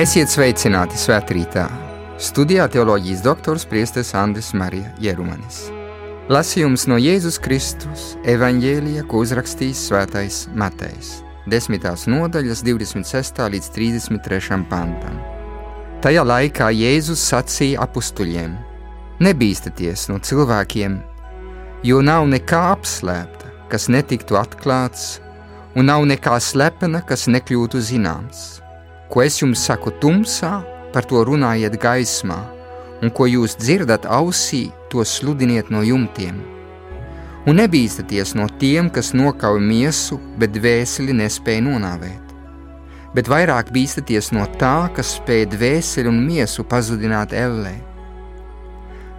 Esiet sveicināti svētkrītā! Studijā teoloģijas doktors Priesteris Andris Marija Jerumanis. Lasījums no Jēzus Kristus evaņģēlija, ko uzrakstījis Svētais Matejs. 10. nodaļas, 26. līdz 33. pantam. Tajā laikā Jēzus sacīja apstuļiem: Nebīsties no cilvēkiem, jo nav nekā apslēpta, kas netiktu atklāts, un nav nekā slepena, kas nekļūtu zināms Ko es jums saku tumsā, par to runājiet gaismā, un ko jūs dzirdat ausī, to sludiniet no jumtiem. Un nebīsties no tiem, kas nokauj miesu, bet dvēseli nespēja nonāvēt. Bet vairāk bīsties no tā, kas spēj dvēseli un miesu pazudināt ellē.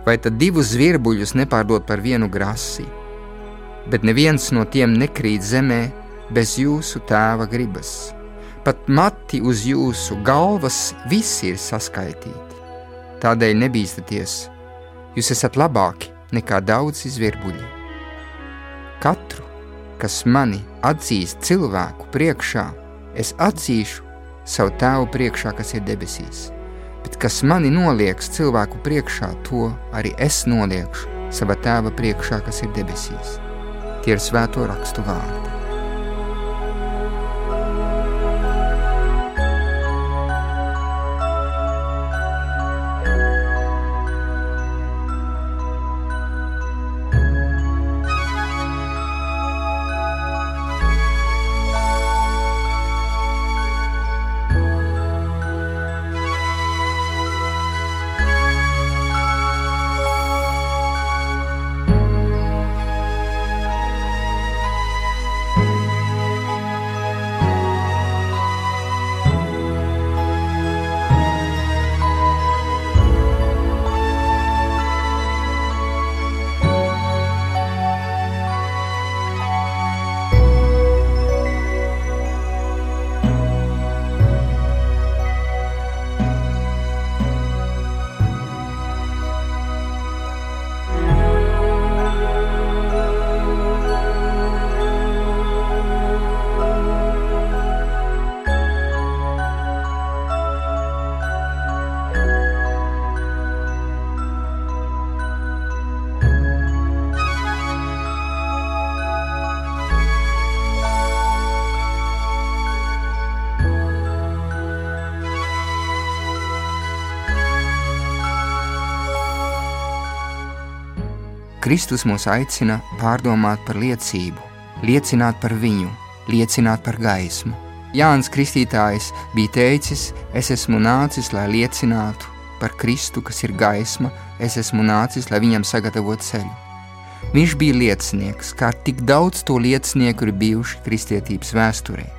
Vai tad divus zvirbuļus nepārdot par vienu grasi, bet neviens no tiem nekrīt zemē bez jūsu tēva gribas pat mati uz jūsu galvas visi ir saskaitīti. Tādēļ nebīsties, jūs esat labāki nekā daudz izvirbuļi. Katru, kas mani atzīst cilvēku priekšā, es atzīšu savu tēvu priekšā, kas ir debesīs. Bet kas mani nolieks cilvēku priekšā, to arī es noliekšu sava tēva priekšā, kas ir debesīs. Tie ir svēto rakstu vārdi. Kristus mūs aicina pārdomāt par liecību, liecināt par viņu, liecināt par gaismu. Jānis Kristītājs bija teicis: Es esmu nācis, lai liecinātu par Kristu, kas ir gaisma, es esmu nācis, lai viņam sagatavotu ceļu. Viņš bija liecinieks, kā tik daudz to liecinieku ir bijuši kristietības vēsturē.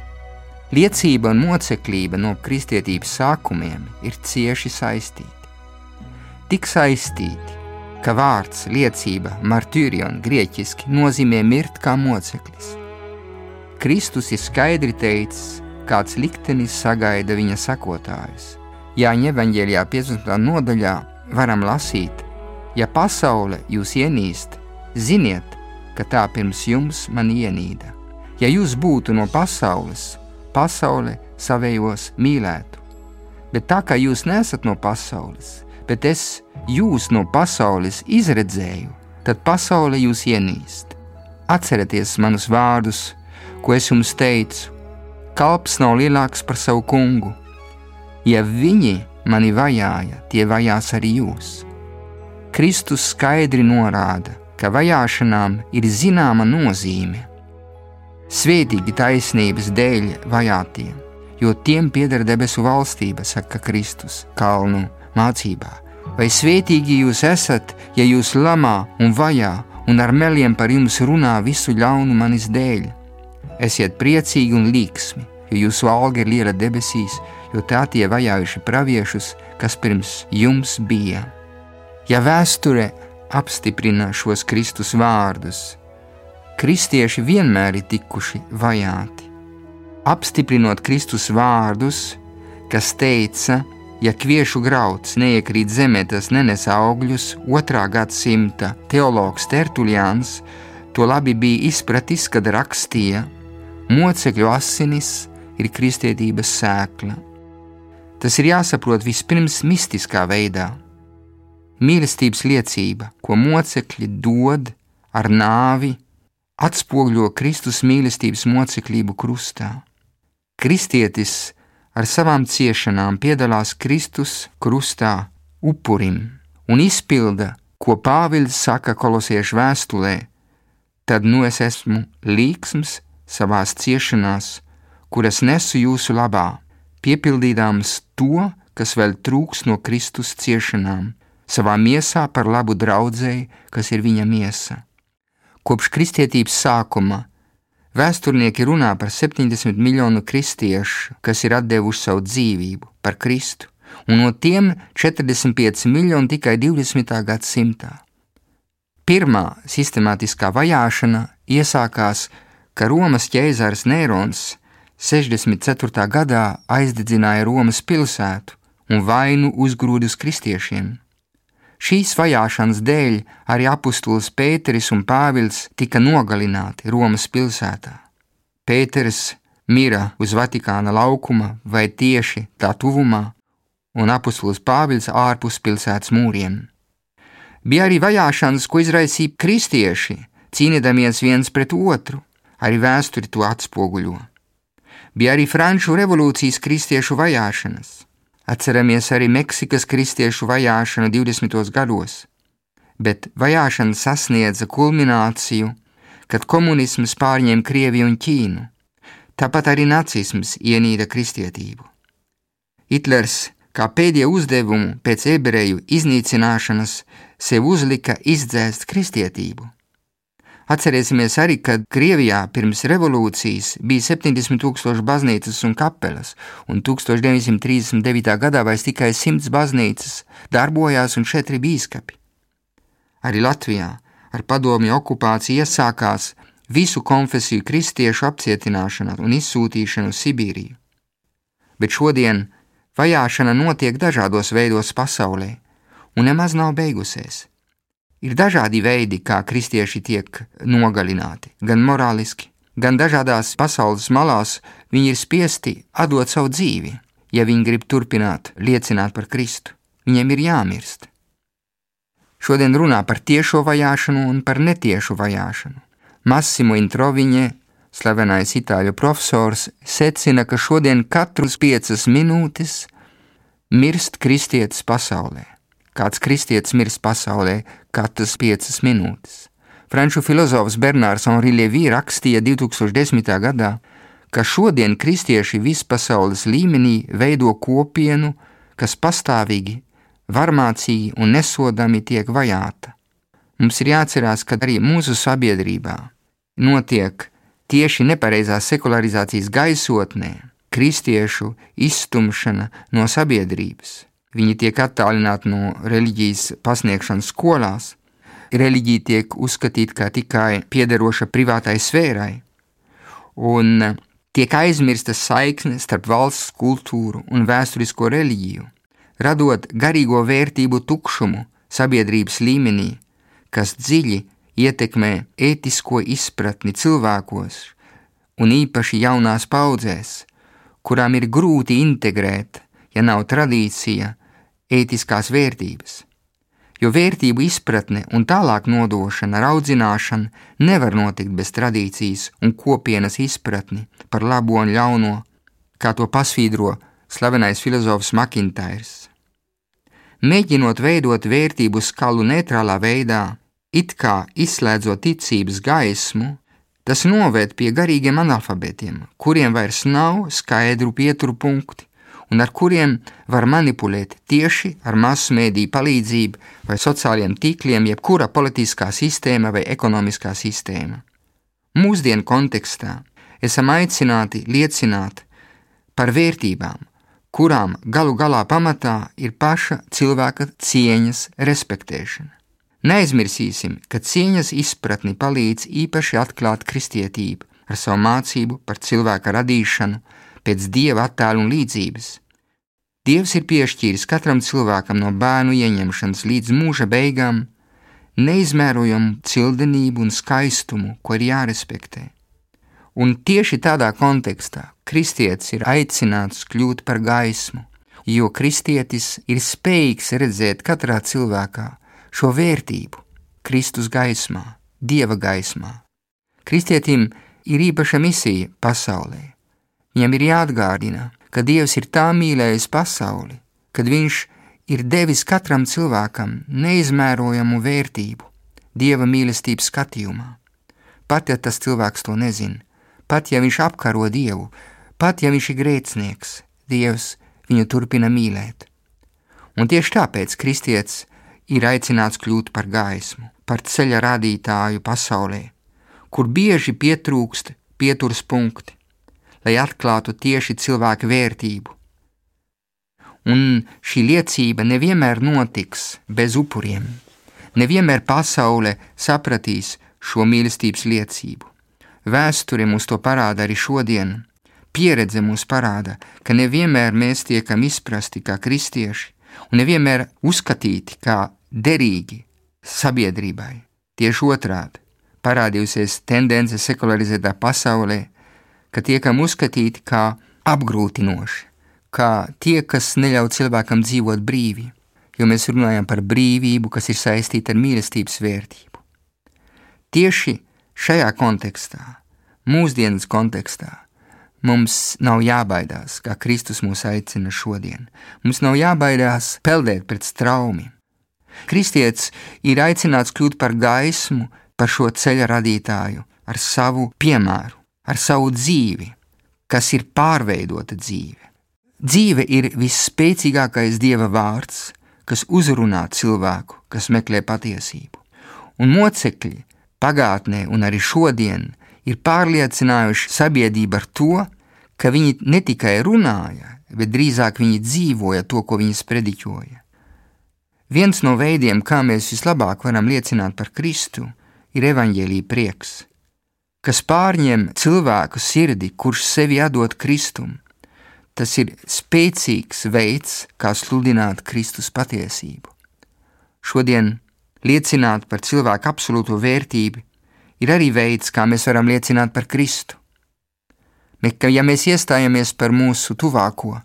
Liecība un moceklība no kristietības sākumiem ir cieši saistīti. Tik saistīti, ka vārds liecība, martīrion grieķiski nozīmē mirt kā moceklis. Kristus ir skaidri teicis, kāds liktenis sagaida viņa sakotājus. Jāņa evaņģēlijā 15. nodaļā varam lasīt, ja pasaule jūs ienīst, ziniet, ka tā pirms jums man ienīda. Ja jūs būtu no pasaules, pasaule savējos mīlētu, bet tā kā jūs nesat no pasaules, bet es jūs no pasaules izredzēju, tad pasaule jūs ienīst. Atcerieties manus vārdus, ko es jums teicu. Kalps nav lielāks par savu kungu. Ja viņi mani vajāja, tie vajās arī jūs. Kristus skaidri norāda, ka vajāšanām ir zināma nozīme. Svētīgi taisnības dēļ vajātiem, jo tiem pieder debesu valstība, saka Kristus kalnu mācībā. Vai svētīgi jūs esat, ja jūs lamā un vajā un ar meliem par jums runā visu ļaunu manis dēļ? Esiet priecīgi un līksmi, jo jūsu alga ir liela debesīs, jo tā tie vajājuši praviešus, kas pirms jums bija. Ja vēsture apstiprina šos Kristus vārdus, kristieši vienmēr ir tikuši vajāti. Apstiprinot Kristus vārdus, kas teica, Ja kviešu grauds neiekrīt zemē, tas nenes augļus. Otrā gadsimta teologs Tertulians to labi bija izpratis, kad rakstīja: Mocekļu asinis ir kristietības sēkla. Tas ir jāsaprot vispirms mistiskā veidā. Mīlestības liecība, ko mocekļi dod ar nāvi, atspoguļo Kristus mīlestības mocekļību krustā. Kristietis ar savām ciešanām piedalās Kristus krustā upurim un izpilda, ko Pāvils saka kolosiešu vēstulē, tad nu es esmu līksms savās ciešanās, kuras nesu jūsu labā, piepildīdams to, kas vēl trūks no Kristus ciešanām, savā miesā par labu draudzēji, kas ir viņa miesa. Kopš kristietības sākuma vēsturnieki runā par 70 miljonu kristiešu, kas ir devuši savu dzīvību par Kristu, un no tiem 45 miljoni tikai 20. gadsimtā. Pirmā sistemātiskā vajāšana iesākās, ka Romas ķēzars Nērons 64. gadā aizdedzināja Romas pilsētu un vainu uzgrūda uz kristiešiem. Šīs vajāšanas dēļ arī apustulis Pēteris un Pāvils tika nogalināti Romas pilsētā. Pēteris mira uz Vatikāna laukuma vai tieši tā tuvumā, un apustulis Pāvils ārpus pilsētas mūriem. Bija arī vajāšanas, ko izraisīja kristieši, cīnīdamies viens pret otru, arī vēsture to atspoguļo. Bija arī Franču revolūcijas kristiešu vajāšanas. Atceramies arī Meksikas kristiešu vajāšanu 20. gados, bet vajāšana sasniedza kulmināciju, kad komunisms pārņēma Krieviju un Ķīnu. Tāpat arī nacisms ienīda kristietību. Hitlers kā pēdējo uzdevumu pēc ebreju iznīcināšanas sev uzlika izdzēst kristietību. Atcerēsimies arī, ka Krievijā pirms revolūcijas bija 70 tūkstoši baznīcas un kapelas, un 1939. gadā vairs tikai 100 baznīcas darbojās un četri bīskapi. Arī Latvijā ar padomju okupāciju iesākās visu konfesiju kristiešu apcietināšana un izsūtīšana uz Sibīriju. Bet šodien vajāšana notiek dažādos veidos pasaulē, un nemaz nav beigusies. Ir dažādi veidi, kā kristieši tiek nogalināti, gan morāliski, gan dažādās pasaules malās viņi ir spiesti atdot savu dzīvi, ja viņi grib turpināt liecināt par Kristu. Viņiem ir jāmirst. Šodien runā par tiešo vajāšanu un par netiešu vajāšanu. Massimo Introviņē, slavenais itāļu profesors, secina, ka šodien katras piecas minūtes mirst kristietis pasaulē. Kāds kristietis mirst pasaulē katras piecas minūtes. Franču filozofs Bernārs Henri Levī rakstīja 2010. gadā, ka šodien kristieši vispasaules līmenī veido kopienu, kas pastāvīgi, varmācīgi un nesodami tiek vajāta. Mums ir jāatcerās, ka arī mūsu sabiedrībā notiek tieši nepareizās sekularizācijas gaisotnē kristiešu izstumšana no sabiedrības Viņi tiek attālināti no reliģijas pasniegšanas skolās. Reliģija tiek uzskatīta kā tikai piederoša privātai sfērai, un tiek aizmirsta saikne starp valsts kultūru un vēsturisko reliģiju, radot garīgo vērtību tukšumu sabiedrības līmenī, kas dziļi ietekmē ētisko izpratni cilvēkos, un īpaši jaunās paudzēs, kurām ir grūti integrēt, ja nav tradīcija, ētiskās vērtības. Jo vērtību izpratne un tālāk nodošana, audzināšana nevar notikt bez tradīcijas un kopienas izpratni par labo un ļauno, kā to pasvītro slavenais filozofs Makintairs. Mēģinot veidot vērtību skalu neitrālā veidā, it kā izslēdzot ticības gaismu, tas noved pie garīgiem analfabētiem, kuriem vairs nav skaidru pieturu punkti, un ar kuriem var manipulēt tieši ar masu mēdīju palīdzību vai sociāliem tīkliem, jebkura politiskā sistēma vai ekonomiskā sistēma. Mūsdienu kontekstā esam aicināti liecināt par vērtībām, kurām galu galā pamatā ir paša cilvēka cieņas respektēšana. Neaizmirsīsim, ka cieņas izpratni palīdz īpaši atklāt kristietību ar savu mācību par cilvēka radīšanu pēc dieva attēlu un līdzības, Dievs ir piešķīris katram cilvēkam no bērnu ieņemšanas līdz mūža beigām neizmērojamu cildenību un skaistumu, ko ir jārespektē. Un tieši tādā kontekstā kristietis ir aicināts kļūt par gaismu jo kristietis ir spējīgs redzēt katrā cilvēkā šo vērtību Kristus gaismā, Dieva gaismā. Kristietim ir īpaša misija pasaulē. Viņam ir jāatgādina, ka Dievs ir tā mīlējis pasauli, kad Viņš ir devis katram cilvēkam neizmērojamu vērtību Dieva mīlestības skatījumā. Pat ja tas cilvēks to nezina, pat ja viņš apkaro Dievu, pat ja viņš ir grēcinieks, Dievs viņu turpina mīlēt. Un tieši tāpēc kristietis ir aicināts kļūt par gaismu, par ceļa rādītāju pasaulē, kur bieži pietrūkst pieturas punkti, lai atklātu tieši cilvēku vērtību. Un šī liecība nevienmēr notiks bez upuriem. Nevienmēr pasaule sapratīs šo mīlestības liecību. Vēsture mums to parāda arī šodien. Pieredze mums parāda, ka nevienmēr mēs tiekam izprasti kā kristieši, un nevienmēr uzskatīti kā derīgi sabiedrībai. Tieši otrādi parādījusies tendence sekularizētā pasaulē, ka tiekam uzskatīti kā apgrūtinoši, kā tie, kas neļauj cilvēkam dzīvot brīvi, jo mēs runājam par brīvību, kas ir saistīta ar mīlestības vērtību. Tieši šajā kontekstā, mūsdienas kontekstā, Mums nav jābaidās, kā Kristus mūs aicina šodien. Mums nav jābaidās peldēt pret straumi. Kristietis ir aicināts kļūt par gaismu, par šo ceļa radītāju, ar savu piemēru, ar savu dzīvi, kas ir pārveidota dzīve. Dzīve ir visspēcīgākais dieva vārds, kas uzrunā cilvēku, kas meklē patiesību. Un mocekļi pagātnē un arī šodien ir pārliecinājuši sabiedrību ar to, ka viņi ne tikai runāja, bet drīzāk viņi dzīvoja to, ko viņi sprediķoja. Viens no veidiem, kā mēs vislabāk varam liecināt par Kristu, ir evaņģēlīja prieks, kas pārņem cilvēku sirdi, kurš sevi atdod Kristum. Tas ir spēcīgs veids, kā sludināt Kristus patiesību. Šodien liecināt par cilvēku absolūto vērtību ir arī veids, kā mēs varam liecināt par Kristu. Ja mēs iestājamies par mūsu tuvāko,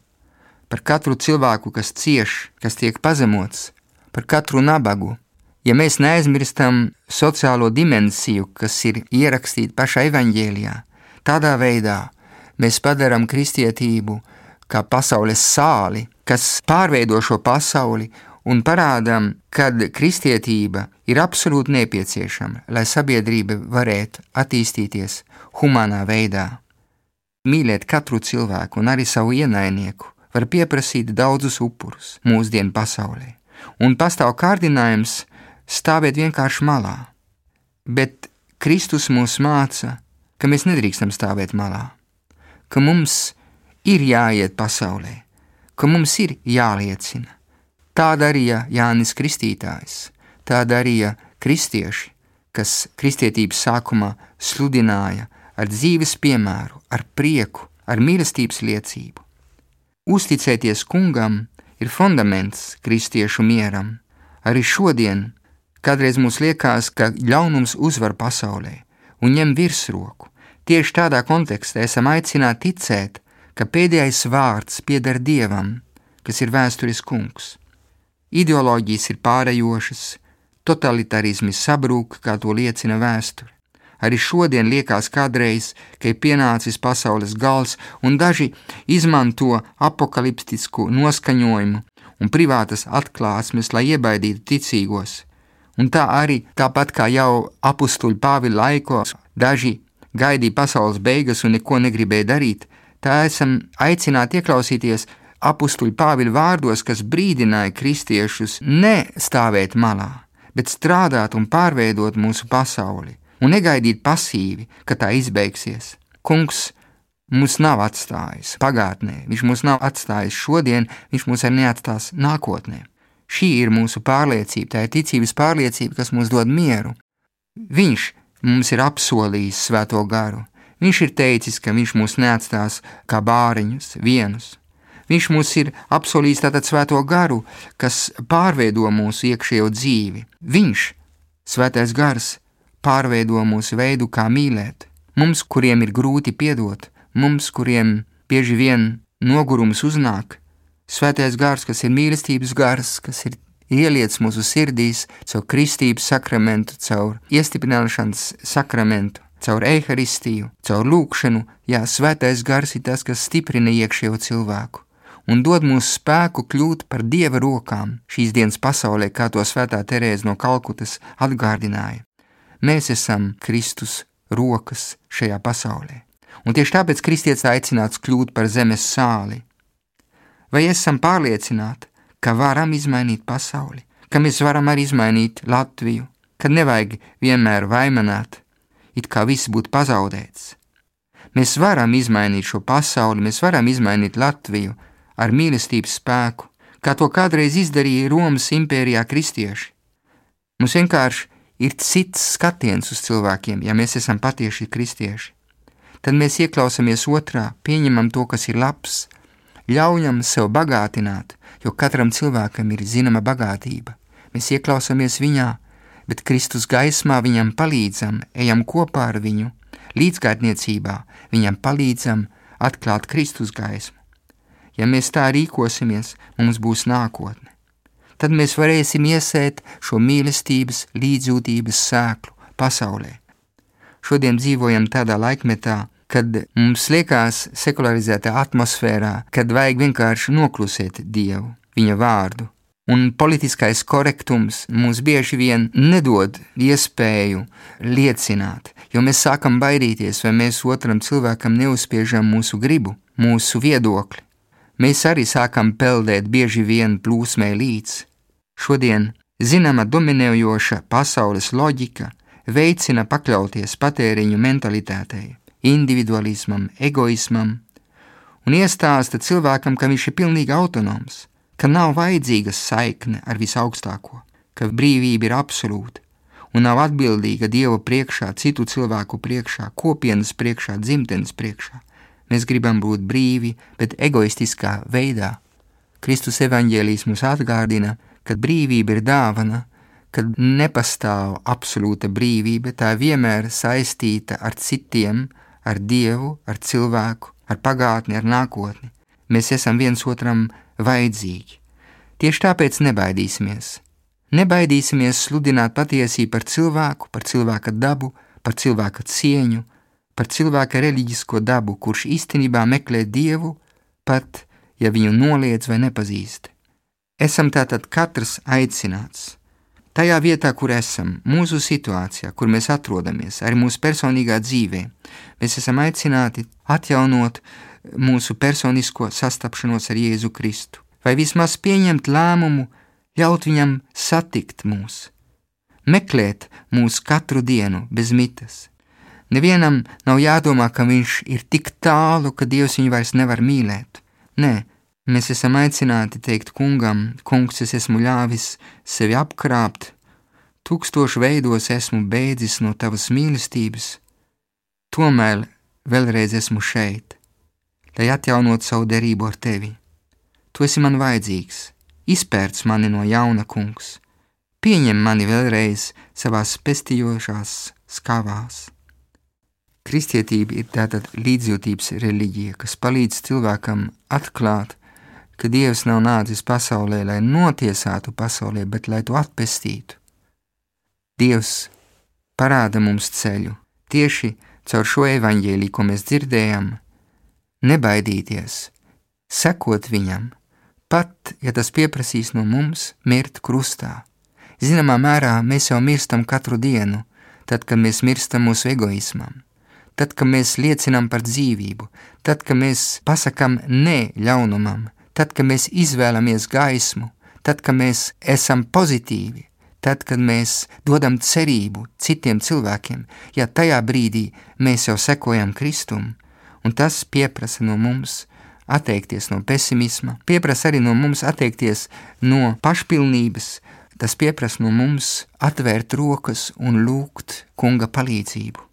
par katru cilvēku, kas cieš, kas tiek pazemots, par katru nabagu, ja mēs neaizmirstam sociālo dimensiju, kas ir ierakstīta pašā evaņģēlijā, tādā veidā mēs padarām kristietību kā pasaules sāli, kas pārveido šo pasauli un parādām, ka kristietība ir absolūti nepieciešama, lai sabiedrība varētu attīstīties humanā veidā. Mīlēt katru cilvēku un arī savu ienaidnieku var pieprasīt daudzus upurus mūsdienu pasaulē, un pastāv kārdinājums stāvēt vienkārši malā. Bet Kristus mūs māca, ka mēs nedrīkstam stāvēt malā, ka mums ir jāiet pasaulē, ka mums ir jāliecina, Tā darīja Jānis Kristītājs, tā darīja kristieši, kas kristietības sākumā sludināja ar dzīves piemēru, ar prieku, ar mīlestības liecību. Uzticēties kungam ir fundaments kristiešu mieram. Arī šodien, kādreiz mums liekas, ka ļaunums uzvar pasaulē un ņem virsroku, tieši tādā kontekstā esam aicināti ticēt, ka pēdējais vārds pieder Dievam, kas ir vēstures kungs. Ideoloģijas ir pārējošas, totalitarismi sabrūk, kā to liecina vēsture. Arī šodien liekas kādreiz, ka ir pienācis pasaules gals, un daži izmanto apakaliptisku noskaņojumu un privātas atklāsmes, lai iebaidītu ticīgos. Un tā arī, tāpat kā jau apstuļu Pāvila laikos, daži gaidīja pasaules beigas un neko negribēja darīt, tā esam aicināti ieklausīties apstuļu Pāvila vārdos, kas brīdināja kristiešus nestāvēt malā, bet strādāt un pārveidot mūsu pasauli, un negaidīt pasīvi, ka tā izbeigsies. Kungs mūs nav atstājis pagātnē, viņš mūs nav atstājis šodien, viņš mūs arī neatstās nākotnē. Šī ir mūsu pārliecība, tā ir ticības pārliecība, kas mums dod mieru. Viņš mums ir apsolījis svēto garu. Viņš ir teicis, ka viņš mūs neatstās kā bāriņus, vienus. Viņš mums ir apsolījis tātad svēto garu, kas pārveido mūsu iekšējo dzīvi. Viņš, svētais gars, pārveido mūsu veidu, kā mīlēt. Mums, kuriem ir grūti piedot, mums, kuriem bieži vien nogurums uznāk, Svētais gars, kas ir mīlestības gars, kas ir ieliec mūsu sirdīs caur kristības sakramentu, caur iestiprināšanas sakramentu, caur eharistiju, caur lūkšanu, jā, svētais gars ir tas, kas stiprina iekšējo cilvēku un dod mums spēku kļūt par dieva rokām šīs dienas pasaulē, kā to svētā Terēza no Kalkutas atgādināja. Mēs esam Kristus rokas šajā pasaulē, un tieši tāpēc kristietis aicināts kļūt par zemes sāli. Vai esam pārliecināti, ka varam izmainīt pasauli, ka mēs varam arī izmainīt Latviju, kad nevajag vienmēr vaimanāt, it kā viss būtu pazaudēts. Mēs varam izmainīt šo pasauli, mēs varam izmainīt Latviju ar mīlestības spēku, kā to kādreiz izdarīja Romas impērijā kristieši. Mums vienkārši ir cits skatiens uz cilvēkiem, ja mēs esam patieši kristieši. Tad mēs ieklausāmies otrā, pieņemam to, kas ir labs, ļaujam sev bagātināt, jo katram cilvēkam ir zināma bagātība. Mēs ieklausāmies viņā, bet Kristus gaismā viņam palīdzam, ejam kopā ar viņu, līdzgaitniecībā viņam palīdzam atklāt Kristus gaismu. Ja mēs tā rīkosimies, mums būs nākotne. Tad mēs varēsim iesēt šo mīlestības, līdzjūtības sēklu pasaulē. Šodien dzīvojam tādā laikmetā, kad mums liekas sekularizētā atmosfērā, kad vajag vienkārši noklusēt Dievu, viņa vārdu. Un politiskais korektums mums bieži vien nedod iespēju liecināt, jo mēs sākam baidīties, vai mēs otram cilvēkam neuzspiežam mūsu gribu, mūsu viedokli. Mēs arī sākam peldēt bieži vien plūsmē līdz. Šodien zināma dominējoša pasaules loģika veicina pakļauties patēriņu mentalitātei individualismam, egoismam, un iestāsta cilvēkam, ka viņš ir pilnīgi autonoms, ka nav vajadzīga saikne ar visaugstāko, ka brīvība ir absolūta un nav atbildīga Dieva priekšā, citu cilvēku priekšā, kopienas priekšā, dzimtenes priekšā. Mēs gribam būt brīvi, bet egoistiskā veidā. Kristus evaņģēlīs mums atgādina, ka brīvība ir dāvana, kad nepastāv absolūta brīvība, tā vienmēr saistīta ar citiem, ar Dievu, ar cilvēku, ar pagātni, ar nākotni. Mēs esam viens otram vajadzīgi. Tieši tāpēc nebaidīsimies. Nebaidīsimies sludināt patiesību par cilvēku, par cilvēka dabu, par cilvēka cieņu, par cilvēka reliģisko dabu, kurš īstenībā meklē Dievu, pat ja viņu noliedz vai nepazīst. Esam tātad katrs aicināts tajā vietā, kur esam, mūsu situācijā, kur mēs atrodamies, arī mūsu personīgā dzīvē, mēs esam aicināti atjaunot mūsu personisko sastapšanos ar Jēzu Kristu, vai vismaz pieņemt lēmumu, ļaut viņam satikt mūs, meklēt mūs katru dienu bez mitas. Nevienam nav jādomā, ka viņš ir tik tālu, ka Dievs viņu vairs nevar mīlēt. Nē, Mēs esam aicināti teikt kungam, kungs, es esmu ļāvis sevi apkrāpt, tūkstošu veidos esmu bēdzis no tavas mīlestības, tomēr vēlreiz esmu šeit, lai atjaunot savu derību ar tevi. Tu esi man vajadzīgs, izpērts mani no jauna kungs, pieņem mani vēlreiz savās pestījošās skavās. Kristietība ir tātad līdzjūtības reliģija, kas palīdz cilvēkam atklāt, ka Dievs nav nācis pasaulē, lai notiesātu pasaulē, bet lai to atpestītu. Dievs parāda mums ceļu tieši caur šo evaņģēlī, ko mēs dzirdējam, nebaidīties, sekot viņam, pat ja tas pieprasīs no mums mirt krustā. Zināmā mērā mēs jau mirstam katru dienu, tad, kad mēs mirstam mūsu egoismam, tad, kad mēs liecinām par dzīvību, tad, kad mēs pasakām nē ļaunumam, tad, kad mēs izvēlamies gaismu, tad, kad mēs esam pozitīvi, tad, kad mēs dodam cerību citiem cilvēkiem, ja tajā brīdī mēs jau sekojam Kristum, un tas pieprasa no mums atteikties no pesimisma, pieprasa arī no mums atteikties no pašpilnības, tas pieprasa no mums atvērt rokas un lūgt kunga palīdzību.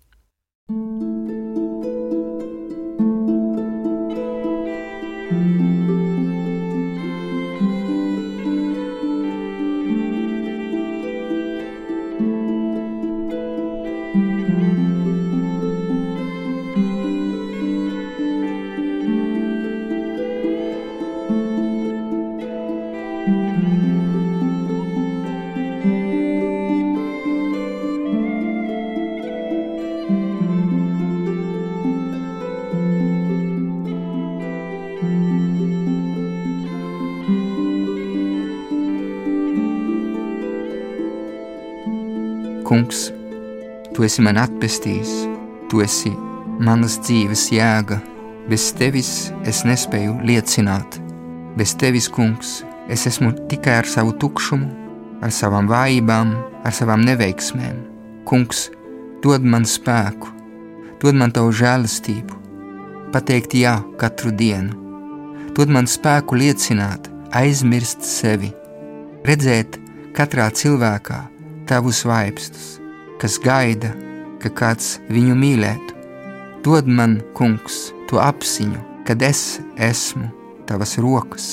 Kungs, Tu esi man atpestījis, Tu esi manas dzīves jēga. Bez Tevis es nespēju liecināt. Bez Tevis, Kungs, es esmu tikai ar savu tukšumu, ar savām vājībām, ar savām neveiksmēm. Kungs, dod man spēku, dod man Tavu žēlastību, pateikt jā katru dienu. Dod man spēku liecināt, aizmirst sevi, redzēt katrā cilvēkā Tavus vaipstus kas gaida, ka kāds viņu mīlētu. Dod man, kungs, to apziņu, kad es esmu tavas rokas,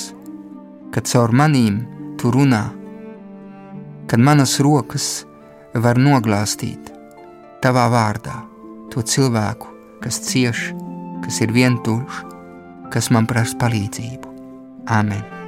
kad caur manīm tu runā, kad manas rokas var noglāstīt tavā vārdā to cilvēku, kas cieš, kas ir vientuļš, kas man prasa palīdzību. Āmen!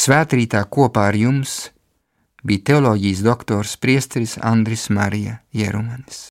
Svētrītā kopā ar jums bija teoloģijas doktors Priesteris Andris Marija Jerumanis.